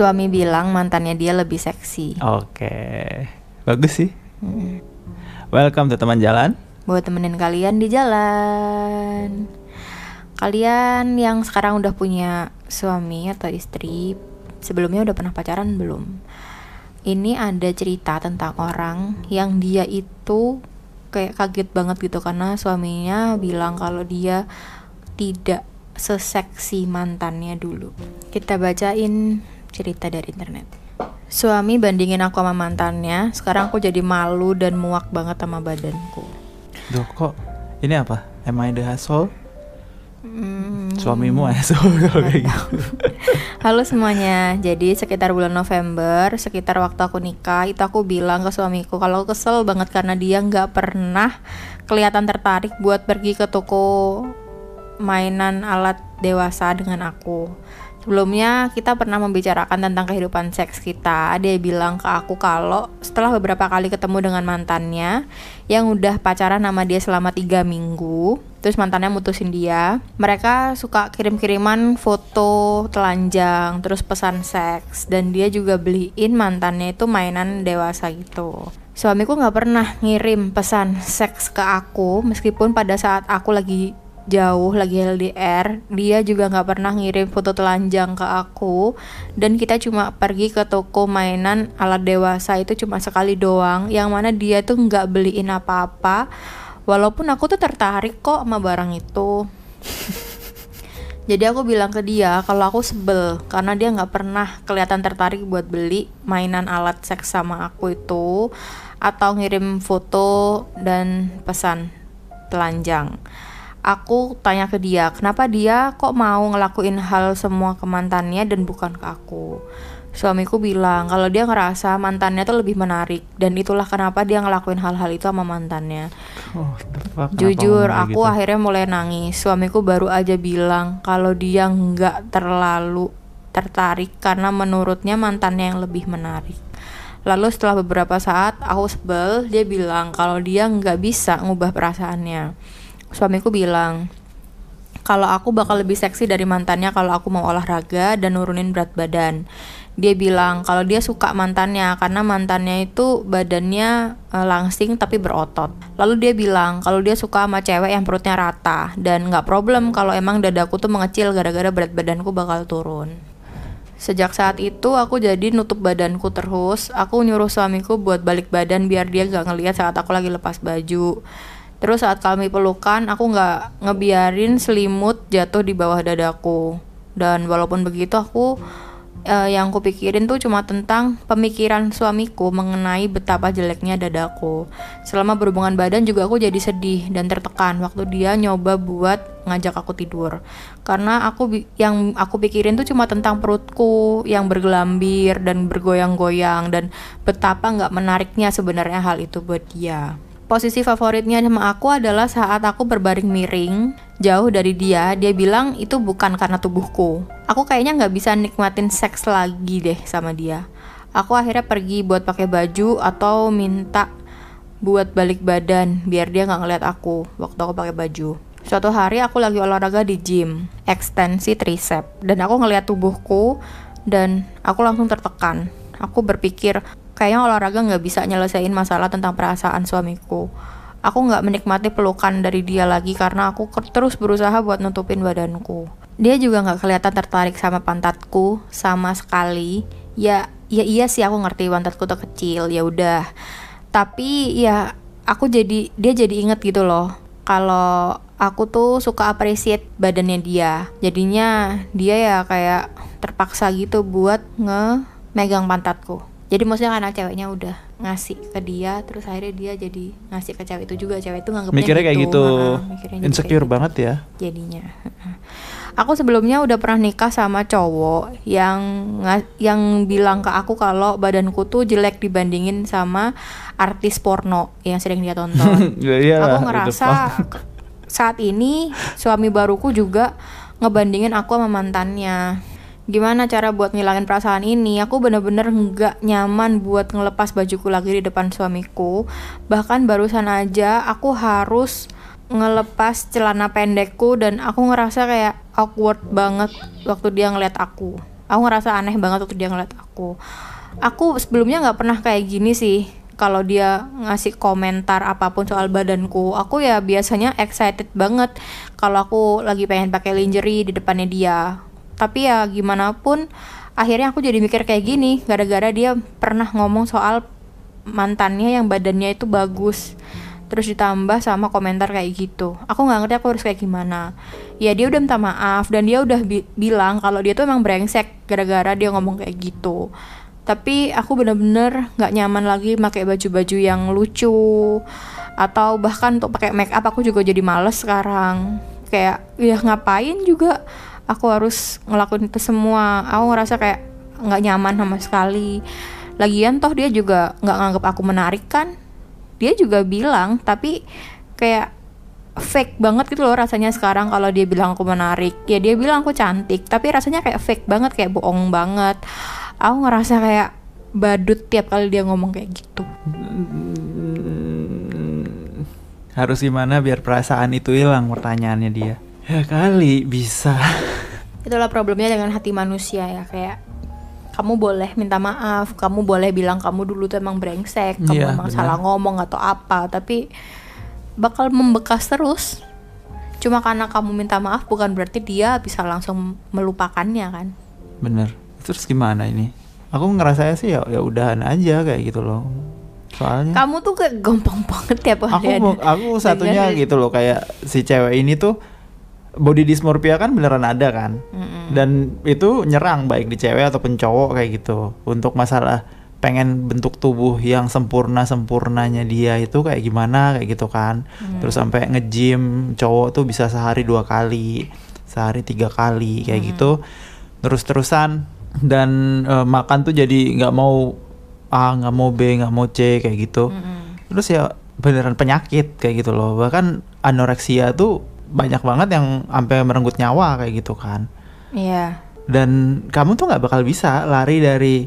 Suami bilang mantannya dia lebih seksi. Oke, bagus sih. Welcome to teman jalan. Buat temenin kalian di jalan. Kalian yang sekarang udah punya suami atau istri, sebelumnya udah pernah pacaran belum? Ini ada cerita tentang orang yang dia itu kayak kaget banget gitu karena suaminya bilang kalau dia tidak seseksi mantannya dulu. Kita bacain cerita dari internet. Suami bandingin aku sama mantannya, sekarang aku jadi malu dan muak banget sama badanku. Duh kok ini apa? Am I the asshole? Hmm, Suamimu asshole kalau kayak gitu. Halo semuanya, jadi sekitar bulan November, sekitar waktu aku nikah, itu aku bilang ke suamiku kalau aku kesel banget karena dia nggak pernah kelihatan tertarik buat pergi ke toko mainan alat dewasa dengan aku. Sebelumnya kita pernah membicarakan tentang kehidupan seks kita. Dia bilang ke aku kalau setelah beberapa kali ketemu dengan mantannya yang udah pacaran sama dia selama tiga minggu, terus mantannya mutusin dia, mereka suka kirim-kiriman foto telanjang, terus pesan seks, dan dia juga beliin mantannya itu mainan dewasa gitu. Suamiku nggak pernah ngirim pesan seks ke aku, meskipun pada saat aku lagi jauh lagi LDR dia juga nggak pernah ngirim foto telanjang ke aku. Dan kita cuma pergi ke toko mainan alat dewasa itu cuma sekali doang yang mana dia tuh nggak beliin apa-apa. Walaupun aku tuh tertarik kok sama barang itu. Jadi aku bilang ke dia kalau aku sebel karena dia nggak pernah kelihatan tertarik buat beli mainan alat seks sama aku itu atau ngirim foto dan pesan telanjang aku tanya ke dia kenapa dia kok mau ngelakuin hal semua ke mantannya dan bukan ke aku? Suamiku bilang kalau dia ngerasa mantannya tuh lebih menarik dan itulah kenapa dia ngelakuin hal-hal itu sama mantannya. Oh, fuck, jujur aku gitu? akhirnya mulai nangis. Suamiku baru aja bilang kalau dia nggak terlalu tertarik karena menurutnya mantannya yang lebih menarik. Lalu setelah beberapa saat aku sebel dia bilang kalau dia nggak bisa ngubah perasaannya suamiku bilang kalau aku bakal lebih seksi dari mantannya kalau aku mau olahraga dan nurunin berat badan. Dia bilang kalau dia suka mantannya karena mantannya itu badannya eh, langsing tapi berotot. Lalu dia bilang kalau dia suka sama cewek yang perutnya rata dan nggak problem kalau emang dadaku tuh mengecil gara-gara berat badanku bakal turun. Sejak saat itu aku jadi nutup badanku terus. Aku nyuruh suamiku buat balik badan biar dia gak ngeliat saat aku lagi lepas baju. Terus saat kami pelukan, aku nggak ngebiarin selimut jatuh di bawah dadaku. Dan walaupun begitu, aku eh, yang aku pikirin tuh cuma tentang pemikiran suamiku mengenai betapa jeleknya dadaku. Selama berhubungan badan juga aku jadi sedih dan tertekan waktu dia nyoba buat ngajak aku tidur. Karena aku yang aku pikirin tuh cuma tentang perutku yang bergelambir dan bergoyang-goyang dan betapa nggak menariknya sebenarnya hal itu buat dia. Posisi favoritnya sama aku adalah saat aku berbaring miring jauh dari dia. Dia bilang itu bukan karena tubuhku. Aku kayaknya nggak bisa nikmatin seks lagi deh sama dia. Aku akhirnya pergi buat pakai baju atau minta buat balik badan biar dia nggak ngeliat aku waktu aku pakai baju. Suatu hari aku lagi olahraga di gym, ekstensi tricep, dan aku ngeliat tubuhku dan aku langsung tertekan. Aku berpikir kayaknya olahraga nggak bisa nyelesain masalah tentang perasaan suamiku. Aku nggak menikmati pelukan dari dia lagi karena aku terus berusaha buat nutupin badanku. Dia juga nggak kelihatan tertarik sama pantatku sama sekali. Ya, ya iya sih aku ngerti pantatku tuh kecil. Ya udah. Tapi ya aku jadi dia jadi inget gitu loh. Kalau aku tuh suka appreciate badannya dia. Jadinya dia ya kayak terpaksa gitu buat nge megang pantatku. Jadi maksudnya karena ceweknya udah ngasih ke dia, terus akhirnya dia jadi ngasih ke cewek itu juga. Cewek itu nganggepnya Mikirnya kayak gitu, mikirnya jadi insecure kayak gitu banget ya. jadinya. Aku sebelumnya udah pernah nikah sama cowok yang yang bilang ke aku kalau badanku tuh jelek dibandingin sama artis porno yang sering dia tonton. Ya iyalah, aku ngerasa saat ini suami baruku juga ngebandingin aku sama mantannya. Gimana cara buat ngilangin perasaan ini? Aku bener-bener nggak nyaman buat ngelepas bajuku lagi di depan suamiku. Bahkan barusan aja aku harus ngelepas celana pendekku dan aku ngerasa kayak awkward banget waktu dia ngeliat aku. aku ngerasa aneh banget waktu dia ngeliat aku aku sebelumnya nggak pernah kayak gini sih kalau dia ngasih komentar apa pun soal badanku aku ya biasanya excited banget kalau aku lagi pengen pakai lingerie di depannya dia tapi ya gimana pun akhirnya aku jadi mikir kayak gini gara-gara dia pernah ngomong soal mantannya yang badannya itu bagus. Terus ditambah sama komentar kayak gitu. Aku nggak ngerti aku harus kayak gimana. Ya dia udah minta maaf dan dia udah bi bilang kalau dia tuh emang brengsek gara-gara dia ngomong kayak gitu. Tapi aku bener-bener nggak nyaman lagi pakai baju-baju yang lucu. Atau bahkan untuk pakai make up aku juga jadi males sekarang. Kayak ya ngapain juga aku harus ngelakuin itu semua. Aku ngerasa kayak nggak nyaman sama sekali. Lagian toh dia juga nggak nganggap aku menarik kan? Dia juga bilang tapi kayak fake banget gitu loh rasanya sekarang kalau dia bilang aku menarik. Ya dia bilang aku cantik tapi rasanya kayak fake banget kayak bohong banget. Aku ngerasa kayak badut tiap kali dia ngomong kayak gitu. Harus gimana biar perasaan itu hilang pertanyaannya dia ya kali bisa itulah problemnya dengan hati manusia ya kayak kamu boleh minta maaf, kamu boleh bilang kamu dulu tuh emang brengsek, kamu Iya, emang salah ngomong atau apa, tapi bakal membekas terus. Cuma karena kamu minta maaf bukan berarti dia bisa langsung melupakannya kan. bener terus gimana ini aku ngerasa sih ya ya udahan aja kayak gitu loh soalnya Kamu tuh kayak gampang banget tiap aku ada. aku satunya gitu loh kayak si cewek ini tuh body dysmorphia kan beneran ada kan? Mm-mm. dan itu nyerang baik di cewek ataupun cowok kayak gitu. Untuk masalah pengen bentuk tubuh yang sempurna sempurnanya dia itu kayak gimana kayak gitu kan. Terus sampai nge-gym cowok tuh bisa sehari dua kali sehari tiga kali kayak gitu. Terus terusan dan eh, makan tuh jadi nggak mau A nggak mau B nggak mau C kayak gitu. Mm-mm. terus ya beneran penyakit kayak gitu loh. Bahkan anoreksia tuh banyak banget yang sampai merenggut nyawa kayak gitu kan Iya. dan kamu tuh nggak bakal bisa lari dari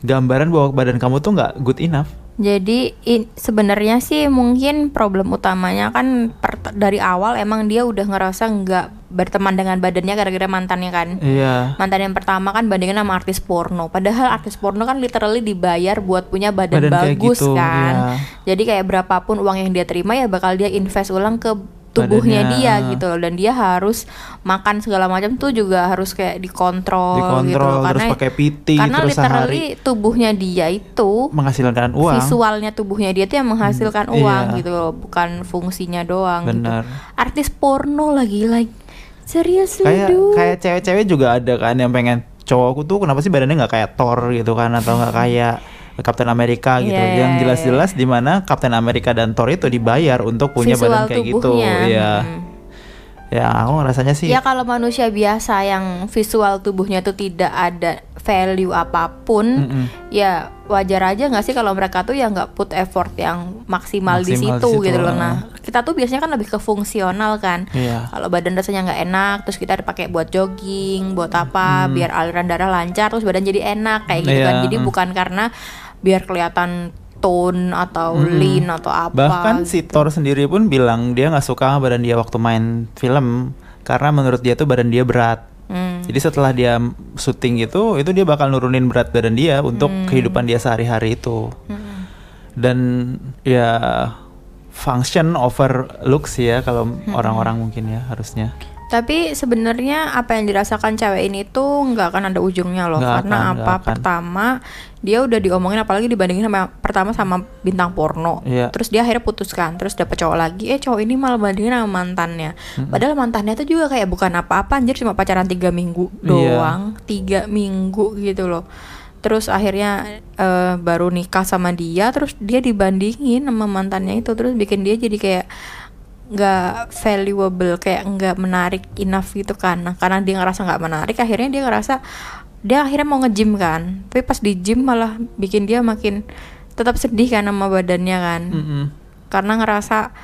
gambaran bahwa badan kamu tuh nggak good enough Jadi sebenarnya sih mungkin problem utamanya kan per- dari awal emang dia udah ngerasa nggak berteman dengan badannya gara-gara mantannya kan. iya mantan yang pertama kan bandingin sama artis porno padahal artis porno kan literally dibayar buat punya badan, Badan bagus gitu, kan iya. jadi kayak berapapun uang yang dia terima ya bakal dia invest ulang ke tubuhnya Badannya. dia gitu loh. Dan dia harus makan segala macam tuh juga harus kayak dikontrol, gitu dikontrol loh terus karena pakai PT karena terus sehari. literally tubuhnya dia itu menghasilkan uang. visualnya tubuhnya dia tuh yang menghasilkan Hmm, uang iya. gitu loh bukan fungsinya doang gitu. bener artis porno lagi like serius kayak kayak cewek-cewek juga ada kan yang pengen cowokku tuh kenapa sih badannya nggak kayak Thor gitu kan? Atau nggak kayak Captain America gitu Iya, yang jelas-jelas di mana Captain America dan Thor itu dibayar untuk punya Visual badan kayak gitu tubuhnya. ya Hmm. ya aku ngerasanya sih Ya kalau manusia biasa yang visual tubuhnya tuh tidak ada value apa pun, Mm-mm. ya wajar aja nggak sih kalau mereka tuh ya nggak put effort yang maksimal, di Maksimal situ di situ, gitu loh. ah. Nah kita tuh biasanya kan lebih ke fungsional kan. Iya. Kalau badan rasanya nggak enak, terus kita dipakai buat jogging, buat apa, biar aliran darah lancar, terus badan jadi enak kayak gitu. Iya, kan. Jadi mm. bukan karena biar kelihatan tone atau lean atau apa. bahkan si gitu. Thor sendiri pun bilang dia nggak suka sama badan dia waktu main film karena menurut dia tuh badan dia berat Hmm. jadi setelah dia syuting itu itu dia bakal nurunin berat badan dia untuk Hmm. kehidupan dia sehari-hari itu Mm-mm. dan ya function over looks ya kalau Hmm. orang-orang mungkin ya harusnya Tapi sebenarnya apa yang dirasakan cewek ini tuh nggak akan ada ujungnya loh. Nggak Karena akan, apa? akan. Pertama dia udah diomongin apalagi dibandingin sama pertama sama bintang porno. Iya. Terus dia akhirnya putuskan, terus dapet cowok lagi. Eh cowok ini malah bandingin sama mantannya. Padahal mantannya tuh juga kayak bukan apa-apa anjir cuma pacaran tiga minggu Iya. doang, tiga minggu gitu loh. Terus akhirnya eh, baru nikah sama dia, terus dia dibandingin sama mantannya itu, terus bikin dia jadi kayak nggak valuable kayak nggak menarik enough gitu kan. Nah karena dia ngerasa nggak menarik akhirnya dia ngerasa dia akhirnya mau nge-gym kan. Tapi pas di gym malah bikin dia makin tetap sedih kan sama badannya kan. Mm-mm. karena ngerasa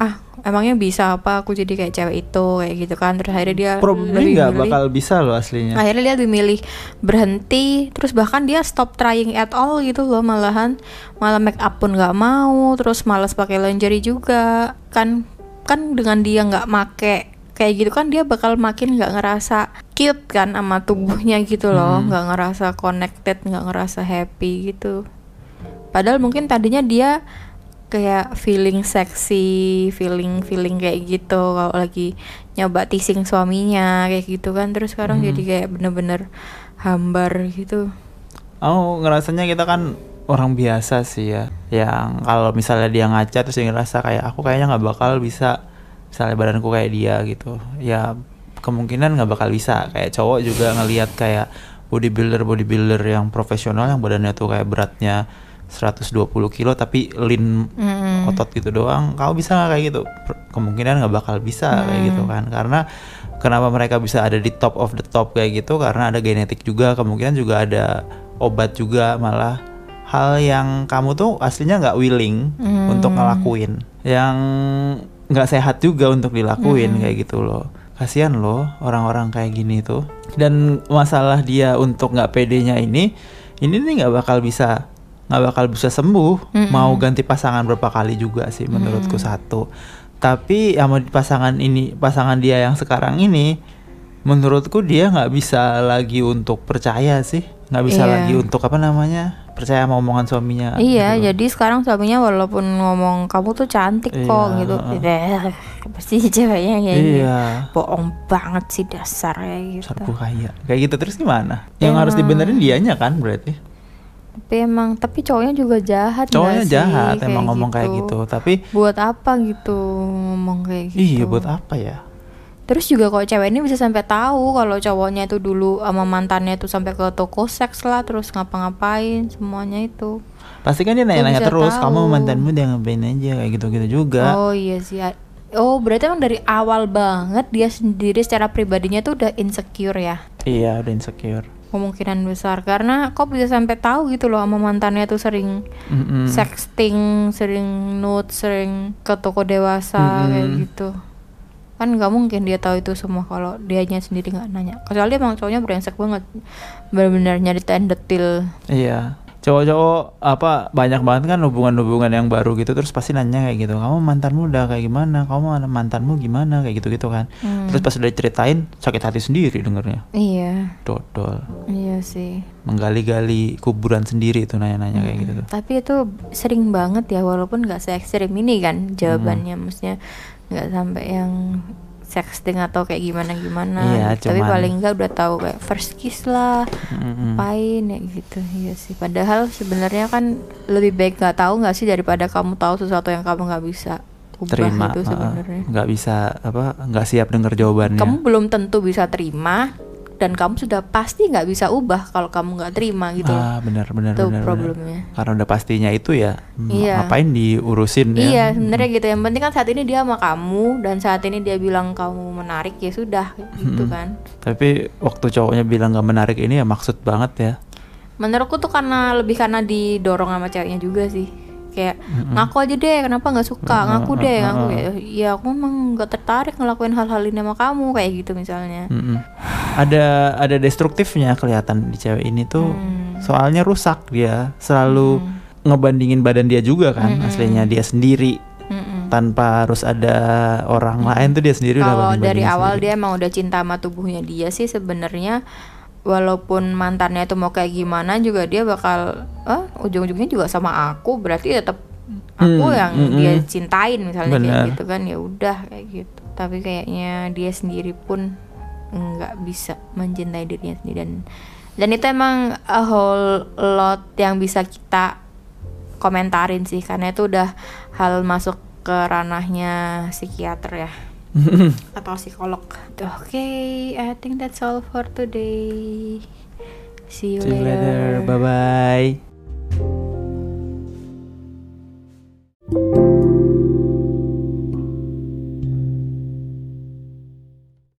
ah emangnya bisa apa? Aku jadi kayak cewek itu kayak gitu kan. Terus akhirnya dia lebih nggak milih- bakal bisa loh aslinya. Akhirnya dia lebih milih berhenti terus bahkan dia stop trying at all gitu loh malahan. Malah make up pun nggak mau terus malas pakai lingerie juga. Kan kan dengan dia nggak make kayak gitu kan dia bakal makin nggak ngerasa cute kan sama tubuhnya gitu loh. Hmm. nggak ngerasa connected nggak ngerasa happy gitu. Padahal mungkin tadinya dia kayak feeling seksi feeling feeling kayak gitu. Kalau lagi nyoba teasing suaminya kayak gitu kan. Terus sekarang Hmm. jadi kayak bener-bener hambar gitu. Oh ngerasanya kita kan orang biasa sih ya Yang kalau misalnya dia ngaca terus dia ngerasa kayak aku kayaknya nggak bakal bisa Misalnya badanku kayak dia gitu. Ya kemungkinan nggak bakal bisa. Kayak cowok juga ngelihat kayak bodybuilder bodybuilder yang profesional yang badannya tuh kayak beratnya 120 kilo tapi lean Mm-mm. otot gitu doang kamu bisa nggak kayak gitu? Kemungkinan nggak bakal bisa kayak gitu kan. Karena kenapa mereka bisa ada di top of the top kayak gitu? Karena ada genetik juga kemungkinan juga ada obat juga malah. Hal yang kamu tuh aslinya nggak willing Hmm. untuk ngelakuin. Yang nggak sehat juga untuk dilakuin kayak gitu loh. Kasihan loh orang-orang kayak gini tuh. Dan masalah dia untuk nggak pedenya ini ini nih nggak bakal bisa nggak bakal bisa sembuh. Mm-mm. mau ganti pasangan berapa kali juga sih menurutku satu. Tapi sama di pasangan ini pasangan dia yang sekarang ini menurutku dia nggak bisa lagi untuk percaya sih. Nggak bisa Iya. lagi untuk apa namanya percaya sama omongan suaminya Iya, gitu jadi sekarang suaminya walaupun ngomong kamu tuh cantik kok Iya, gitu, heeh. deh pasti ceweknya kayak iya. Bohong banget sih dasarnya gitu. Sarku kaya kayak gitu. Terus gimana? Yang harus Emang. dibenerin dianya kan berarti Tapi emang, tapi cowoknya juga jahat cowoknya sih, jahat emang ngomong kayak gitu tapi Buat apa gitu ngomong kayak gitu? iya buat apa ya Terus juga kalau cewek ini bisa sampai tahu kalau cowoknya itu dulu sama mantannya itu sampai ke toko seks lah, terus ngapa-ngapain semuanya itu. pasti kan dia nanya-nanya terus tahu. kamu mantanmu dia ngapain aja kayak gitu-gitu juga Oh iya sih. Oh berarti emang dari awal banget dia sendiri secara pribadinya tuh udah insecure ya? iya udah insecure Kemungkinan besar karena kok bisa sampai tahu gitu loh sama mantannya tuh sering Mm-mm. sexting, sering nude, sering ke toko dewasa kayak Mm-mm. gitu. Kan nggak mungkin dia tahu itu semua kalau dianya sendiri nggak nanya. Kecuali emang cowoknya brengsek banget, benar-benar nyeritain detil. Iya. Cowok-cowok apa banyak banget kan hubungan-hubungan yang baru gitu terus pasti nanya kayak gitu. Kamu mantanmu udah kayak gimana? Kamu mantanmu gimana? Kayak gitu-gitu kan. Hmm. Terus pas udah diceritain sakit hati sendiri dengernya. Iya, Dodol. iya sih. Menggali-gali kuburan sendiri itu nanya-nanya kayak gitu tuh. Tapi itu sering banget ya walaupun nggak se ekstrim ini kan jawabannya, Hmm. maksudnya nggak sampai yang sexting atau kayak gimana gimana. Iya, gitu. Tapi paling nggak udah tahu kayak first kiss lah, ngapain ya gitu. Iya sih. Padahal sebenarnya kan lebih baik nggak tahu nggak sih daripada kamu tahu sesuatu yang kamu nggak bisa ubah Terima. itu sebenarnya. nggak bisa apa nggak siap denger jawabannya. Kamu belum tentu bisa terima dan kamu sudah pasti nggak bisa ubah kalau kamu nggak terima gitu. Ah benar benar Itu benar. benar. problemnya. Karena udah pastinya itu ya. mm, Iya. Ngapain diurusin ya? Iya sebenarnya gitu yang penting kan saat ini dia sama kamu dan saat ini dia bilang kamu menarik ya sudah gitu Mm-mm. kan Tapi waktu cowoknya bilang nggak menarik ini ya maksud banget ya. menurutku tuh karena lebih karena didorong sama ceweknya juga sih kayak ngaku aja deh kenapa nggak suka Mm-mm, ngaku deh ngaku kayak ya aku emang nggak tertarik ngelakuin hal-hal ini sama kamu kayak gitu misalnya Mm-mm. Ada ada destruktifnya kelihatan di cewek ini tuh. Hmm. Soalnya rusak dia selalu ngebandingin badan dia juga kan Mm-mm. aslinya dia sendiri Mm-mm. tanpa harus ada orang lain tuh dia sendiri udah kalau dari awal sendiri. dia emang udah cinta sama tubuhnya dia sih sebenarnya walaupun mantannya itu mau kayak gimana juga dia bakal eh ujung-ujungnya juga sama aku. Berarti tetap aku Hmm, yang mm-mm. dia cintain misalnya Benar. kayak gitu kan. Ya udah kayak gitu. Tapi kayaknya dia sendiri pun nggak bisa mencintai dirinya sendiri. Dan dan itu emang a whole lot yang bisa kita komentarin sih. Karena itu udah hal masuk ke ranahnya psikiater ya atau psikolog. Oke, I think that's all for today. See you, See you later. later. Bye bye.